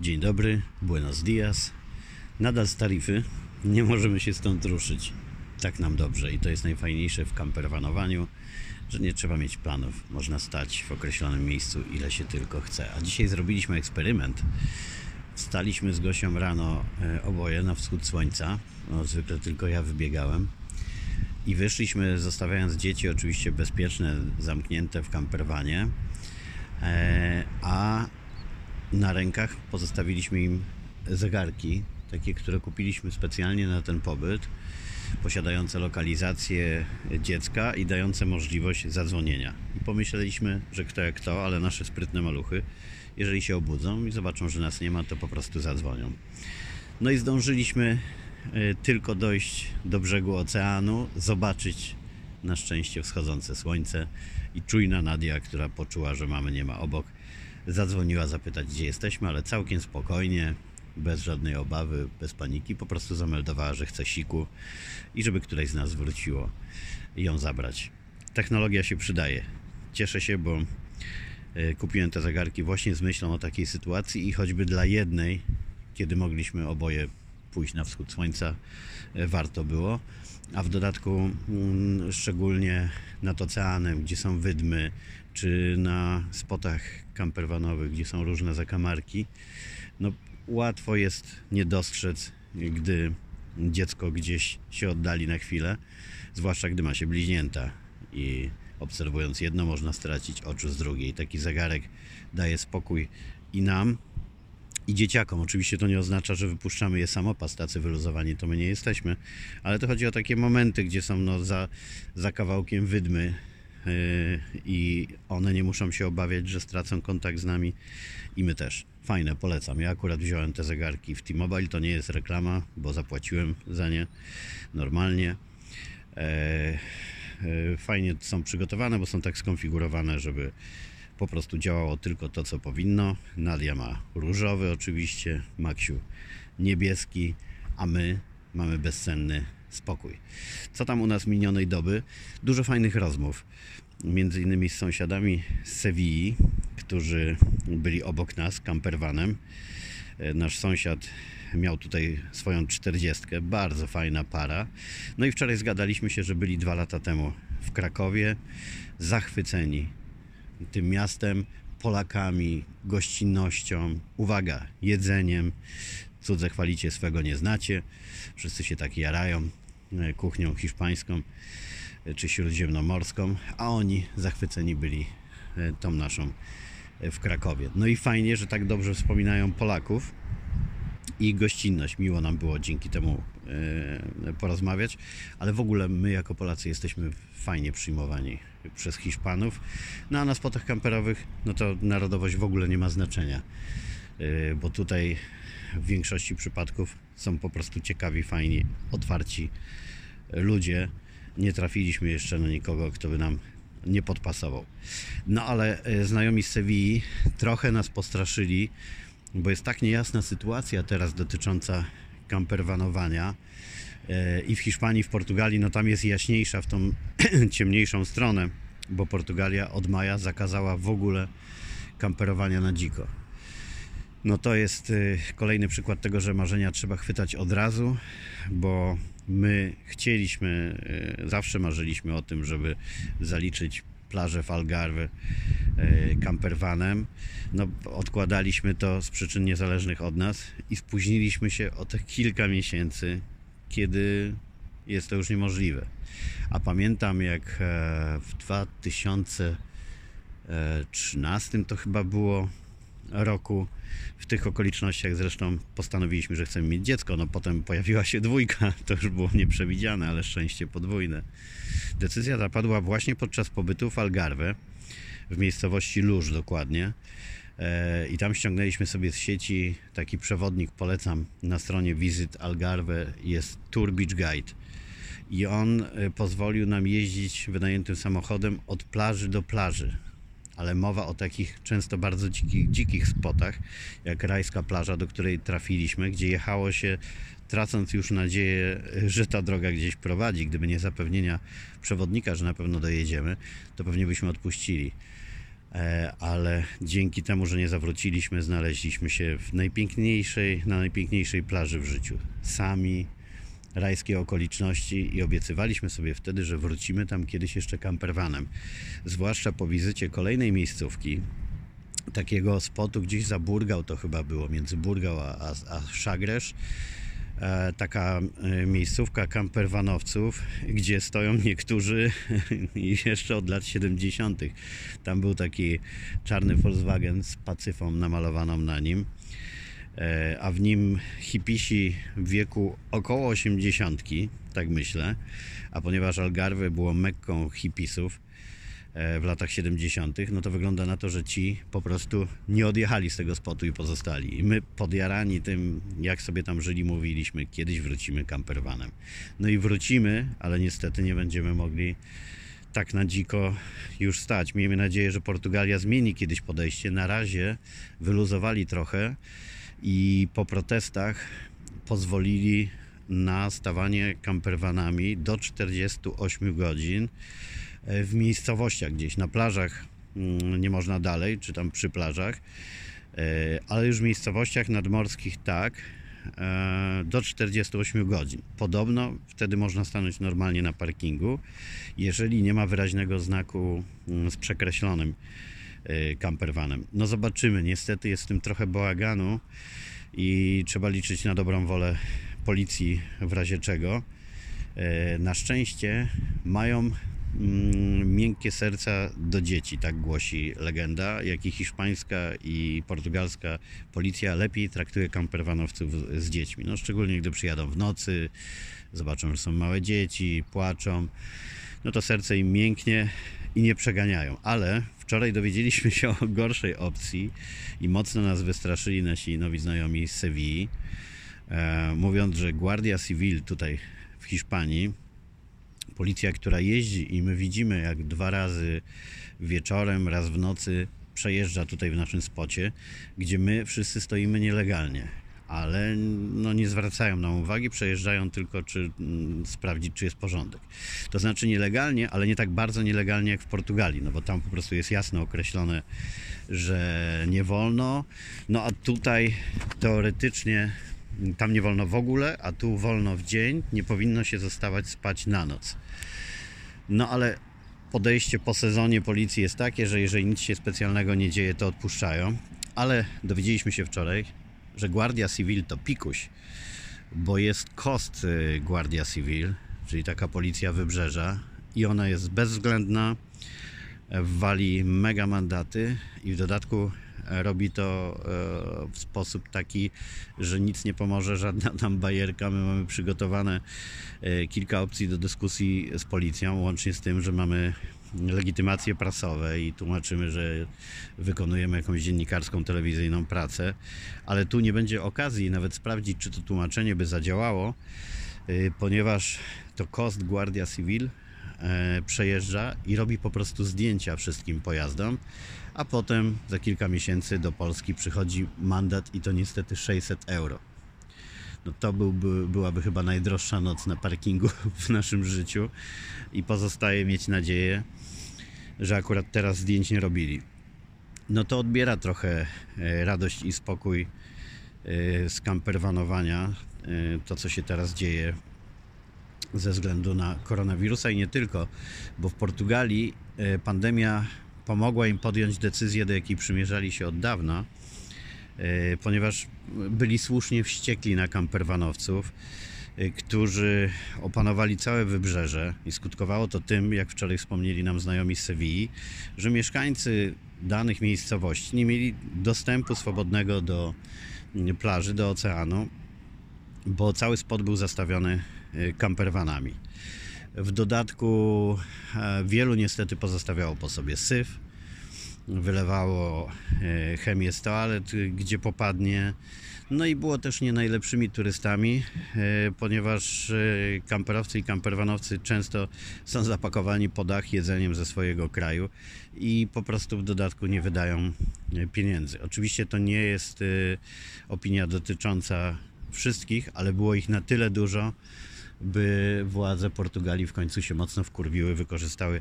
Dzień dobry, buenos dias. Nadal z tarify, nie możemy się stąd ruszyć. Tak nam dobrze i to jest najfajniejsze w kamperwanowaniu, że nie trzeba mieć planów. Można stać w określonym miejscu ile się tylko chce. A dzisiaj zrobiliśmy eksperyment. Wstaliśmy z Gosią rano e, oboje na wschód słońca. No, zwykle tylko ja wybiegałem. I wyszliśmy, zostawiając dzieci oczywiście bezpieczne, zamknięte w kamperwanie. E, a na rękach pozostawiliśmy im zegarki, takie, które kupiliśmy specjalnie na ten pobyt, posiadające lokalizację dziecka i dające możliwość zadzwonienia. I pomyśleliśmy, że kto jak kto, ale nasze sprytne maluchy, jeżeli się obudzą i zobaczą, że nas nie ma, to po prostu zadzwonią. No i zdążyliśmy e, tylko dojść do brzegu oceanu, zobaczyć na szczęście wschodzące słońce i czujna Nadia, która poczuła, że mamy nie ma obok, zadzwoniła zapytać, gdzie jesteśmy, ale całkiem spokojnie, bez żadnej obawy, bez paniki, po prostu zameldowała, że chce siku i żeby któreś z nas wróciło ją zabrać. Technologia się przydaje. Cieszę się, bo e, kupiłem te zegarki właśnie z myślą o takiej sytuacji i choćby dla jednej, kiedy mogliśmy oboje pójść na wschód słońca, e, warto było. A w dodatku, mm, szczególnie nad oceanem, gdzie są wydmy, czy na spotach kamperwanowych, gdzie są różne zakamarki, no łatwo jest nie dostrzec, gdy dziecko gdzieś się oddali na chwilę, zwłaszcza gdy ma się bliźnięta i obserwując jedno można stracić oczu z drugiej. Taki zegarek daje spokój i nam, i dzieciakom. Oczywiście to nie oznacza, że wypuszczamy je samopas, tacy wyluzowani to my nie jesteśmy, ale to chodzi o takie momenty, gdzie są no, za, za kawałkiem wydmy i one nie muszą się obawiać, że stracą kontakt z nami i my też. Fajne, polecam. Ja akurat wziąłem te zegarki w T-Mobile, to nie jest reklama, bo zapłaciłem za nie normalnie. E, e, fajnie są przygotowane, bo są tak skonfigurowane, żeby po prostu działało tylko to, co powinno. Nadia ma różowy oczywiście, Maksiu niebieski, a my mamy bezcenny spokój. Co tam u nas minionej doby? Dużo fajnych rozmów. Między innymi z sąsiadami z Sewilli, którzy byli obok nas campervanem. E, Nasz sąsiad miał tutaj swoją czterdziestkę, bardzo fajna para. No i wczoraj zgadaliśmy się, że byli dwa lata temu w Krakowie, zachwyceni tym miastem, Polakami, gościnnością, uwaga, jedzeniem. Cudze chwalicie, swego nie znacie. Wszyscy się tak jarają e, kuchnią hiszpańską e, czy śródziemnomorską, a oni zachwyceni byli e, tą naszą w Krakowie. No i fajnie, że tak dobrze wspominają Polaków i gościnność. Miło nam było dzięki temu porozmawiać, ale w ogóle my jako Polacy jesteśmy fajnie przyjmowani przez Hiszpanów. No a na spotach kamperowych, no to narodowość w ogóle nie ma znaczenia, bo tutaj w większości przypadków są po prostu ciekawi, fajni, otwarci ludzie. Nie trafiliśmy jeszcze na nikogo, kto by nam nie podpasował. No ale e, znajomi z Sewilli trochę nas postraszyli, bo jest tak niejasna sytuacja teraz dotycząca kamperwanowania. E, I w Hiszpanii, w Portugalii, no tam jest jaśniejsza w tą ciemniejszą stronę, bo Portugalia od maja zakazała w ogóle kamperowania na dziko. No to jest y, kolejny przykład tego, że marzenia trzeba chwytać od razu, bo my chcieliśmy, y, zawsze marzyliśmy o tym, żeby zaliczyć plażę w Algarve y, campervanem. No, odkładaliśmy to z przyczyn niezależnych od nas i spóźniliśmy się o te kilka miesięcy, kiedy jest to już niemożliwe. A pamiętam jak e, w 2013 to chyba było roku. W tych okolicznościach zresztą postanowiliśmy, że chcemy mieć dziecko. No potem pojawiła się dwójka, to już było nieprzewidziane, ale szczęście podwójne. Decyzja ta padła właśnie podczas pobytu w Algarve, w miejscowości Luz dokładnie. E, I tam ściągnęliśmy sobie z sieci taki przewodnik, polecam na stronie Visit Algarve, jest Tour Beach Guide. I on e, pozwolił nam jeździć wynajętym samochodem od plaży do plaży ale mowa o takich często bardzo dzikich, dzikich spotach, jak rajska plaża, do której trafiliśmy, gdzie jechało się tracąc już nadzieję, że ta droga gdzieś prowadzi. Gdyby nie zapewnienia przewodnika, że na pewno dojedziemy, to pewnie byśmy odpuścili. E, ale dzięki temu, że nie zawróciliśmy, znaleźliśmy się w najpiękniejszej, na najpiękniejszej plaży w życiu. Sami, rajskie okoliczności i obiecywaliśmy sobie wtedy, że wrócimy tam kiedyś jeszcze campervanem. Zwłaszcza po wizycie kolejnej miejscówki, takiego spotu gdzieś za Burgał, to chyba było między Burgał a, a, a Szagresz. E, taka e, miejscówka kamperwanowców, gdzie stoją niektórzy jeszcze od lat 70. Tam był taki czarny Volkswagen z pacyfą namalowaną na nim, a w nim hipisi w wieku około 80, tak myślę, a ponieważ Algarve było mekką hipisów, e, w latach 70., no to wygląda na to, że ci po prostu nie odjechali z tego spotu i pozostali. I my podjarani tym, jak sobie tam żyli, mówiliśmy, kiedyś wrócimy campervanem. No i wrócimy, ale niestety nie będziemy mogli tak na dziko już stać. Miejmy nadzieję, że Portugalia zmieni kiedyś podejście. Na razie wyluzowali trochę i po protestach pozwolili na stawanie campervanami do 48 godzin e, w miejscowościach gdzieś, na plażach mm, nie można dalej, czy tam przy plażach, e, ale już w miejscowościach nadmorskich tak, e, do 48 godzin. Podobno wtedy można stanąć normalnie na parkingu, jeżeli nie ma wyraźnego znaku mm, z przekreślonym campervanem. No zobaczymy, niestety jest w tym trochę bałaganu i trzeba liczyć na dobrą wolę policji w razie czego. E, Na szczęście mają mm, miękkie serca do dzieci, tak głosi legenda, jak i hiszpańska i portugalska policja lepiej traktuje kamperwanowców z dziećmi. No, szczególnie gdy przyjadą w nocy, zobaczą, że są małe dzieci, płaczą, no to serce im mięknie i nie przeganiają. Ale wczoraj dowiedzieliśmy się o gorszej opcji i mocno nas wystraszyli nasi nowi znajomi z Sewilli, e, mówiąc, że Guardia Civil tutaj w Hiszpanii policja, która jeździ i my widzimy, jak dwa razy wieczorem, raz w nocy przejeżdża tutaj w naszym spocie, gdzie my wszyscy stoimy nielegalnie. Ale no, nie zwracają nam uwagi, przejeżdżają tylko, czy mm, sprawdzić, czy jest porządek. To znaczy nielegalnie, ale nie tak bardzo nielegalnie jak w Portugalii, no bo tam po prostu jest jasno określone, że nie wolno. No a tutaj teoretycznie tam nie wolno w ogóle, a tu wolno w dzień. Nie powinno się zostawać spać na noc. No ale podejście po sezonie policji jest takie, że jeżeli nic się specjalnego nie dzieje, to odpuszczają. Ale dowiedzieliśmy się wczoraj, że Guardia Civil to pikuś, bo jest kost y, Guardia Civil, czyli taka policja wybrzeża i ona jest bezwzględna, wali mega mandaty i w dodatku e, robi to e, w sposób taki, że nic nie pomoże, żadna tam bajerka. My mamy przygotowane e, kilka opcji do dyskusji z policją, łącznie z tym, że mamy legitymacje prasowe i tłumaczymy, że wykonujemy jakąś dziennikarską, telewizyjną pracę, ale tu nie będzie okazji nawet sprawdzić, czy to tłumaczenie by zadziałało, y, ponieważ to Coast Guardia Civil e, przejeżdża i robi po prostu zdjęcia wszystkim pojazdom, a potem za kilka miesięcy do Polski przychodzi mandat i to niestety 600 euro. No to byłby, byłaby chyba najdroższa noc na parkingu w naszym życiu i pozostaje mieć nadzieję, że akurat teraz zdjęć nie robili. No to odbiera trochę e, radość i spokój e, z kamperwanowania, e, to co się teraz dzieje ze względu na koronawirusa i nie tylko, bo w Portugalii pandemia pomogła im podjąć decyzję, do jakiej przymierzali się od dawna, ponieważ byli słusznie wściekli na kamperwanowców, e, którzy opanowali całe wybrzeże i skutkowało to tym, jak wczoraj wspomnieli nam znajomi z Sewilli, że mieszkańcy danych miejscowości nie mieli dostępu swobodnego do mm, plaży, do oceanu, bo cały spot był zastawiony y, campervanami. W dodatku e, wielu niestety pozostawiało po sobie syf, wylewało e, chemię z toalet, y, gdzie popadnie. No i było też nie najlepszymi turystami, e, ponieważ e, kamperowcy i kamperwanowcy często są zapakowani po dach jedzeniem ze swojego kraju i po prostu w dodatku nie wydają pieniędzy. Oczywiście to nie jest opinia dotycząca wszystkich, ale było ich na tyle dużo, by władze Portugalii w końcu się mocno wkurwiły, wykorzystały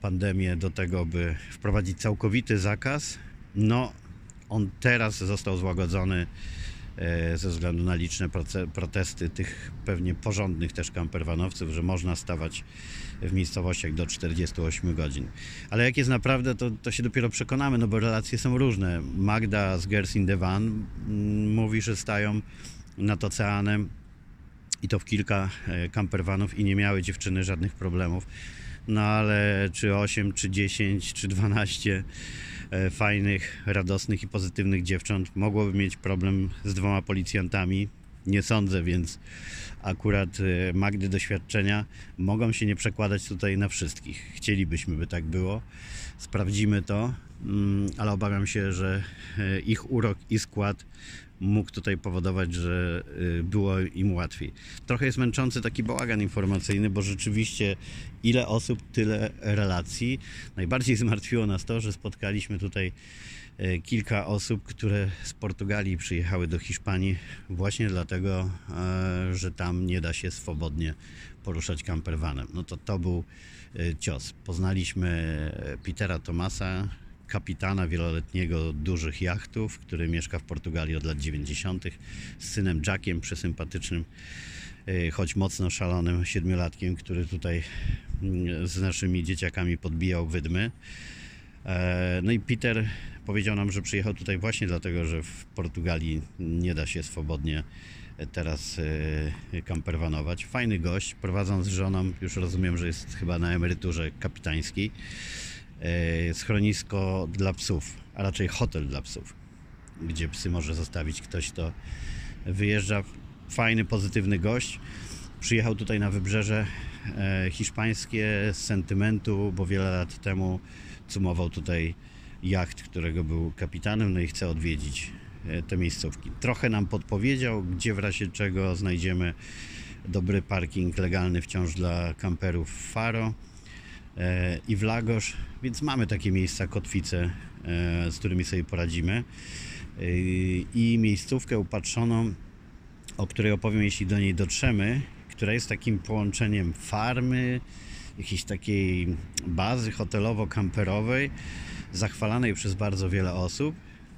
pandemię do tego, by wprowadzić całkowity zakaz. No, on teraz został złagodzony e, ze względu na liczne protesty tych pewnie porządnych też kamperwanowców, że można stawać w miejscowościach do 48 godzin. Ale jak jest naprawdę, to, to się dopiero przekonamy, no bo relacje są różne. Magda z Girls in the Van mm, mówi, że stają nad oceanem i to w kilka e, campervanów i nie miały dziewczyny żadnych problemów. No ale czy 8, czy 10, czy 12 e, fajnych, radosnych i pozytywnych dziewcząt mogłoby mieć problem z dwoma policjantami? Nie sądzę, więc akurat e, Magdy doświadczenia mogą się nie przekładać tutaj na wszystkich. Chcielibyśmy, by tak było. Sprawdzimy to, mm, ale obawiam się, że e, ich urok i skład mógł tutaj powodować, że y, było im łatwiej. Trochę jest męczący taki bałagan informacyjny, bo rzeczywiście ile osób, tyle relacji. Najbardziej zmartwiło nas to, że spotkaliśmy tutaj y, kilka osób, które z Portugalii przyjechały do Hiszpanii właśnie dlatego, e, że tam nie da się swobodnie poruszać campervanem. No to to był y, cios. Poznaliśmy Petera Tomasa, kapitana wieloletniego dużych jachtów, który mieszka w Portugalii od lat 90. z synem Jackiem, przesympatycznym, e, choć mocno szalonym siedmiolatkiem, który tutaj mm, z naszymi dzieciakami podbijał wydmy. E, No i Peter powiedział nam, że przyjechał tutaj właśnie dlatego, że w Portugalii nie da się swobodnie teraz e, kamperwanować. Fajny gość, prowadząc z żoną, już rozumiem, że jest chyba na emeryturze kapitańskiej schronisko dla psów, a raczej hotel dla psów, gdzie psy może zostawić ktoś, kto wyjeżdża. Fajny, pozytywny gość. Przyjechał tutaj na wybrzeże e, hiszpańskie z sentymentu, bo wiele lat temu cumował tutaj jacht, którego był kapitanem, no i chce odwiedzić e, te miejscówki. Trochę nam podpowiedział, gdzie w razie czego znajdziemy dobry parking legalny wciąż dla kamperów Faro e, i w Lagos, więc mamy takie miejsca, kotwice, e, z którymi sobie poradzimy. E, I miejscówkę upatrzoną, o której opowiem, jeśli do niej dotrzemy, która jest takim połączeniem farmy, jakiejś takiej bazy hotelowo-kamperowej, zachwalanej przez bardzo wiele osób,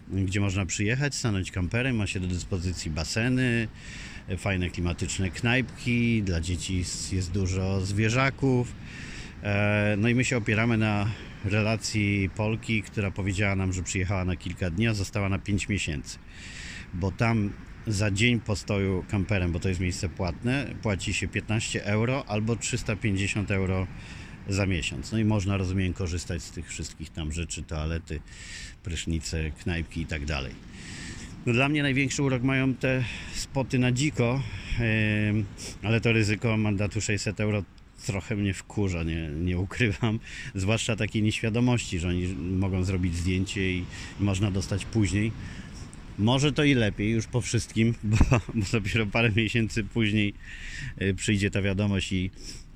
gdzie można przyjechać, stanąć kamperem, ma się do dyspozycji baseny, fajne klimatyczne knajpki, dla dzieci jest- jest dużo zwierzaków. E, No i my się opieramy na relacji Polki, która powiedziała nam, że przyjechała na kilka dni, a została na 5 miesięcy. Bo tam za dzień postoju kamperem, bo to jest miejsce płatne, płaci się 15 euro albo 350 euro za miesiąc. No i można, rozumiem, korzystać z tych wszystkich tam rzeczy, toalety, prysznice, knajpki i tak dalej. No dla mnie największy urok mają te spoty na dziko, ale to ryzyko mandatu 600 euro trochę mnie wkurza, nie, nie ukrywam. Zwłaszcza takiej nieświadomości, że oni mogą zrobić zdjęcie i można dostać później. Może to i lepiej już po wszystkim, bo, bo dopiero parę miesięcy później y, przyjdzie ta wiadomość i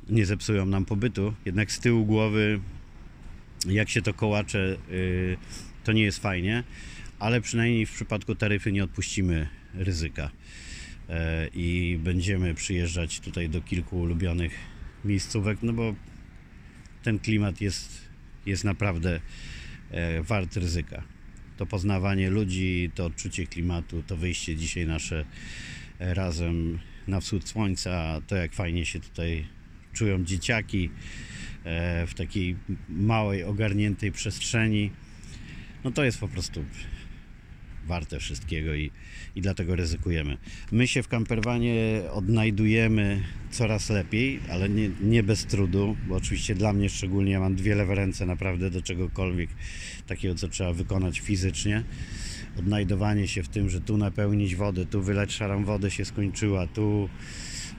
nie zepsują nam pobytu. Jednak z tyłu głowy, jak się to kołacze, y, to nie jest fajnie, ale przynajmniej w przypadku taryfy nie odpuścimy ryzyka E, i będziemy przyjeżdżać tutaj do kilku ulubionych miejscówek, no bo ten klimat jest, jest naprawdę e, wart ryzyka. To poznawanie ludzi, to odczucie klimatu, to wyjście dzisiaj nasze e, razem na wschód słońca, to jak fajnie się tutaj czują dzieciaki e, w takiej małej, ogarniętej przestrzeni. No to jest po prostu warte wszystkiego i, i dlatego ryzykujemy. My się w camperwanie odnajdujemy coraz lepiej, ale nie, nie bez trudu, bo oczywiście dla mnie szczególnie ja mam dwie lewe ręce naprawdę do czegokolwiek takiego, co trzeba wykonać fizycznie. Odnajdowanie się w tym, że tu napełnić wodę, tu wylać szarą wodę się skończyła, tu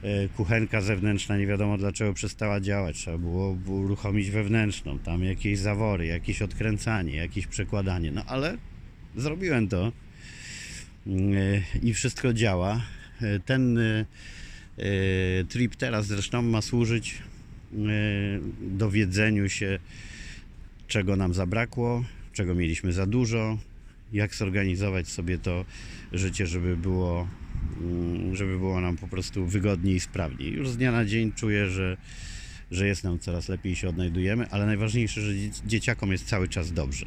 e, kuchenka zewnętrzna nie wiadomo dlaczego przestała działać, trzeba było uruchomić wewnętrzną, tam jakieś zawory, jakieś odkręcanie, jakieś przekładanie, no ale zrobiłem to e, i wszystko działa. E, Ten e, trip teraz zresztą ma służyć dowiedzeniu się, czego nam zabrakło, czego mieliśmy za dużo, jak zorganizować sobie to życie, żeby było, mm, żeby było nam po prostu wygodniej i sprawniej. Już z dnia na dzień czuję, że że jest nam coraz lepiej i się odnajdujemy, ale najważniejsze, że dzie- dzieciakom jest cały czas dobrze.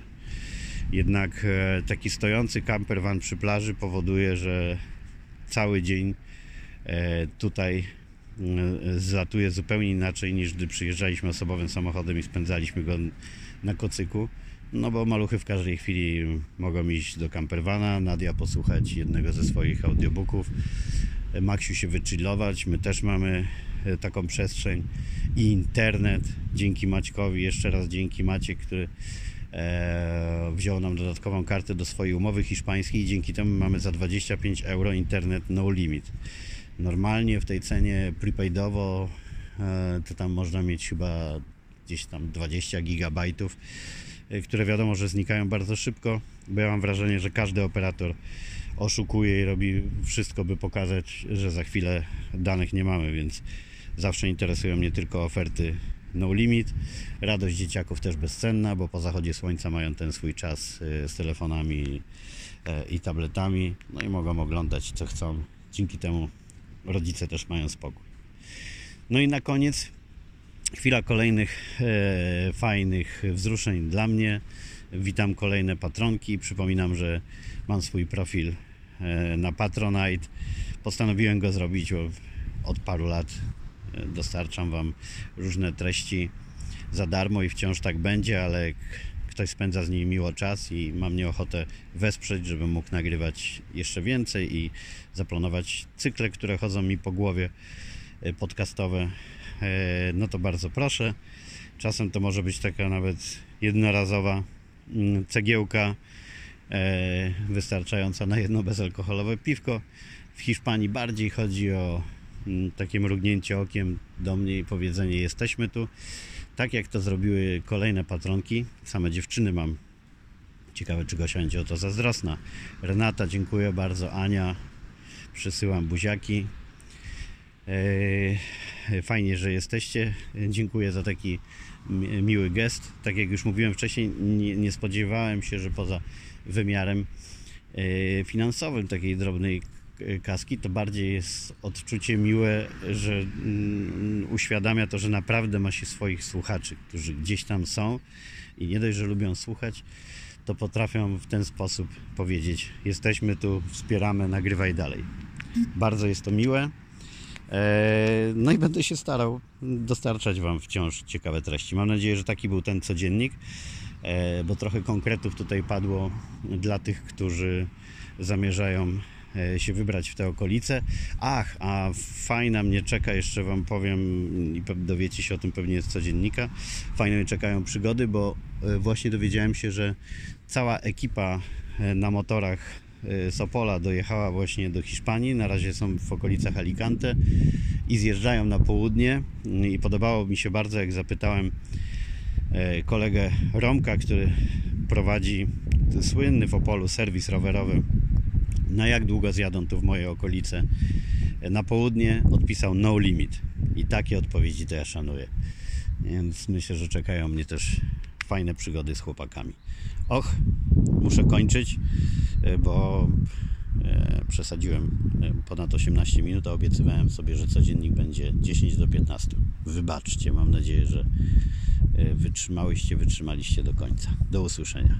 Jednak e, taki stojący camper van przy plaży powoduje, że cały dzień e, tutaj e, zlatuje zupełnie inaczej niż gdy przyjeżdżaliśmy osobowym samochodem i spędzaliśmy go na kocyku. No bo maluchy w każdej chwili mogą iść do campervana, Nadia posłuchać jednego ze swoich audiobooków, Maksiu się wychillować, my też mamy taką przestrzeń i internet, dzięki Maćkowi, jeszcze raz dzięki Maciek, który wziął nam dodatkową kartę do swojej umowy hiszpańskiej i dzięki temu mamy za 25 euro internet no limit. Normalnie w tej cenie prepaidowo e, to tam można mieć chyba gdzieś tam 20 gigabajtów, e, które wiadomo, że znikają bardzo szybko, bo ja mam wrażenie, że każdy operator oszukuje i robi wszystko, by pokazać, że za chwilę danych nie mamy, więc zawsze interesują mnie tylko oferty no limit. Radość dzieciaków też bezcenna, bo po zachodzie słońca mają ten swój czas e, z telefonami e, i tabletami, no i mogą oglądać co chcą. Dzięki temu rodzice też mają spokój. No i na koniec chwila kolejnych e, fajnych wzruszeń dla mnie. Witam kolejne patronki. Przypominam, że mam swój profil e, na Patronite. Postanowiłem go zrobić od paru lat. Dostarczam Wam różne treści za darmo i wciąż tak będzie, ale ktoś spędza z nimi miło czas i mam mnie ochotę wesprzeć, żebym mógł nagrywać jeszcze więcej i zaplanować cykle, które chodzą mi po głowie e, podcastowe, e, no to bardzo proszę. Czasem to może być taka nawet jednorazowa mm, cegiełka e, wystarczająca na jedno bezalkoholowe piwko. W Hiszpanii bardziej chodzi o takie mrugnięcie okiem do mnie i powiedzenie jesteśmy tu. Tak jak to zrobiły kolejne patronki, same dziewczyny mam. Ciekawe, czy Gosia będzie o to zazdrosna. Renata, dziękuję bardzo. Ania, przesyłam buziaki. E, Fajnie, że jesteście. Dziękuję za taki mi- miły gest. Tak jak już mówiłem wcześniej, nie, nie spodziewałem się, że poza wymiarem e, finansowym takiej drobnej kaski, to bardziej jest odczucie miłe, że mm, uświadamia to, że naprawdę ma się swoich słuchaczy, którzy gdzieś tam są i nie dość, że lubią słuchać, to potrafią w ten sposób powiedzieć: Jesteśmy tu, wspieramy, nagrywaj dalej. Bardzo jest to miłe. E, No i będę się starał dostarczać Wam wciąż ciekawe treści. Mam nadzieję, że taki był ten codziennik, e, bo trochę konkretów tutaj padło dla tych, którzy zamierzają się wybrać w te okolice. Ach, a fajna mnie czeka, jeszcze Wam powiem i dowiecie się o tym pewnie z codziennika. Fajne mnie czekają przygody, bo e, właśnie dowiedziałem się, że cała ekipa e, na motorach e, z Opola dojechała właśnie do Hiszpanii. Na razie są w okolicach Alicante i zjeżdżają na południe. I podobało mi się bardzo, jak zapytałem e, kolegę Romka, który prowadzi słynny w Opolu serwis rowerowy, na jak długo zjadą tu w moje okolice na południe, odpisał no limit. I takie odpowiedzi to ja szanuję. Więc myślę, że czekają mnie też fajne przygody z chłopakami. Och, muszę kończyć, e, bo e, przesadziłem e, ponad 18 minut, a obiecywałem sobie, że codziennik będzie 10 do 15. Wybaczcie, mam nadzieję, że wytrzymałyście, wytrzymaliście do końca. Do usłyszenia.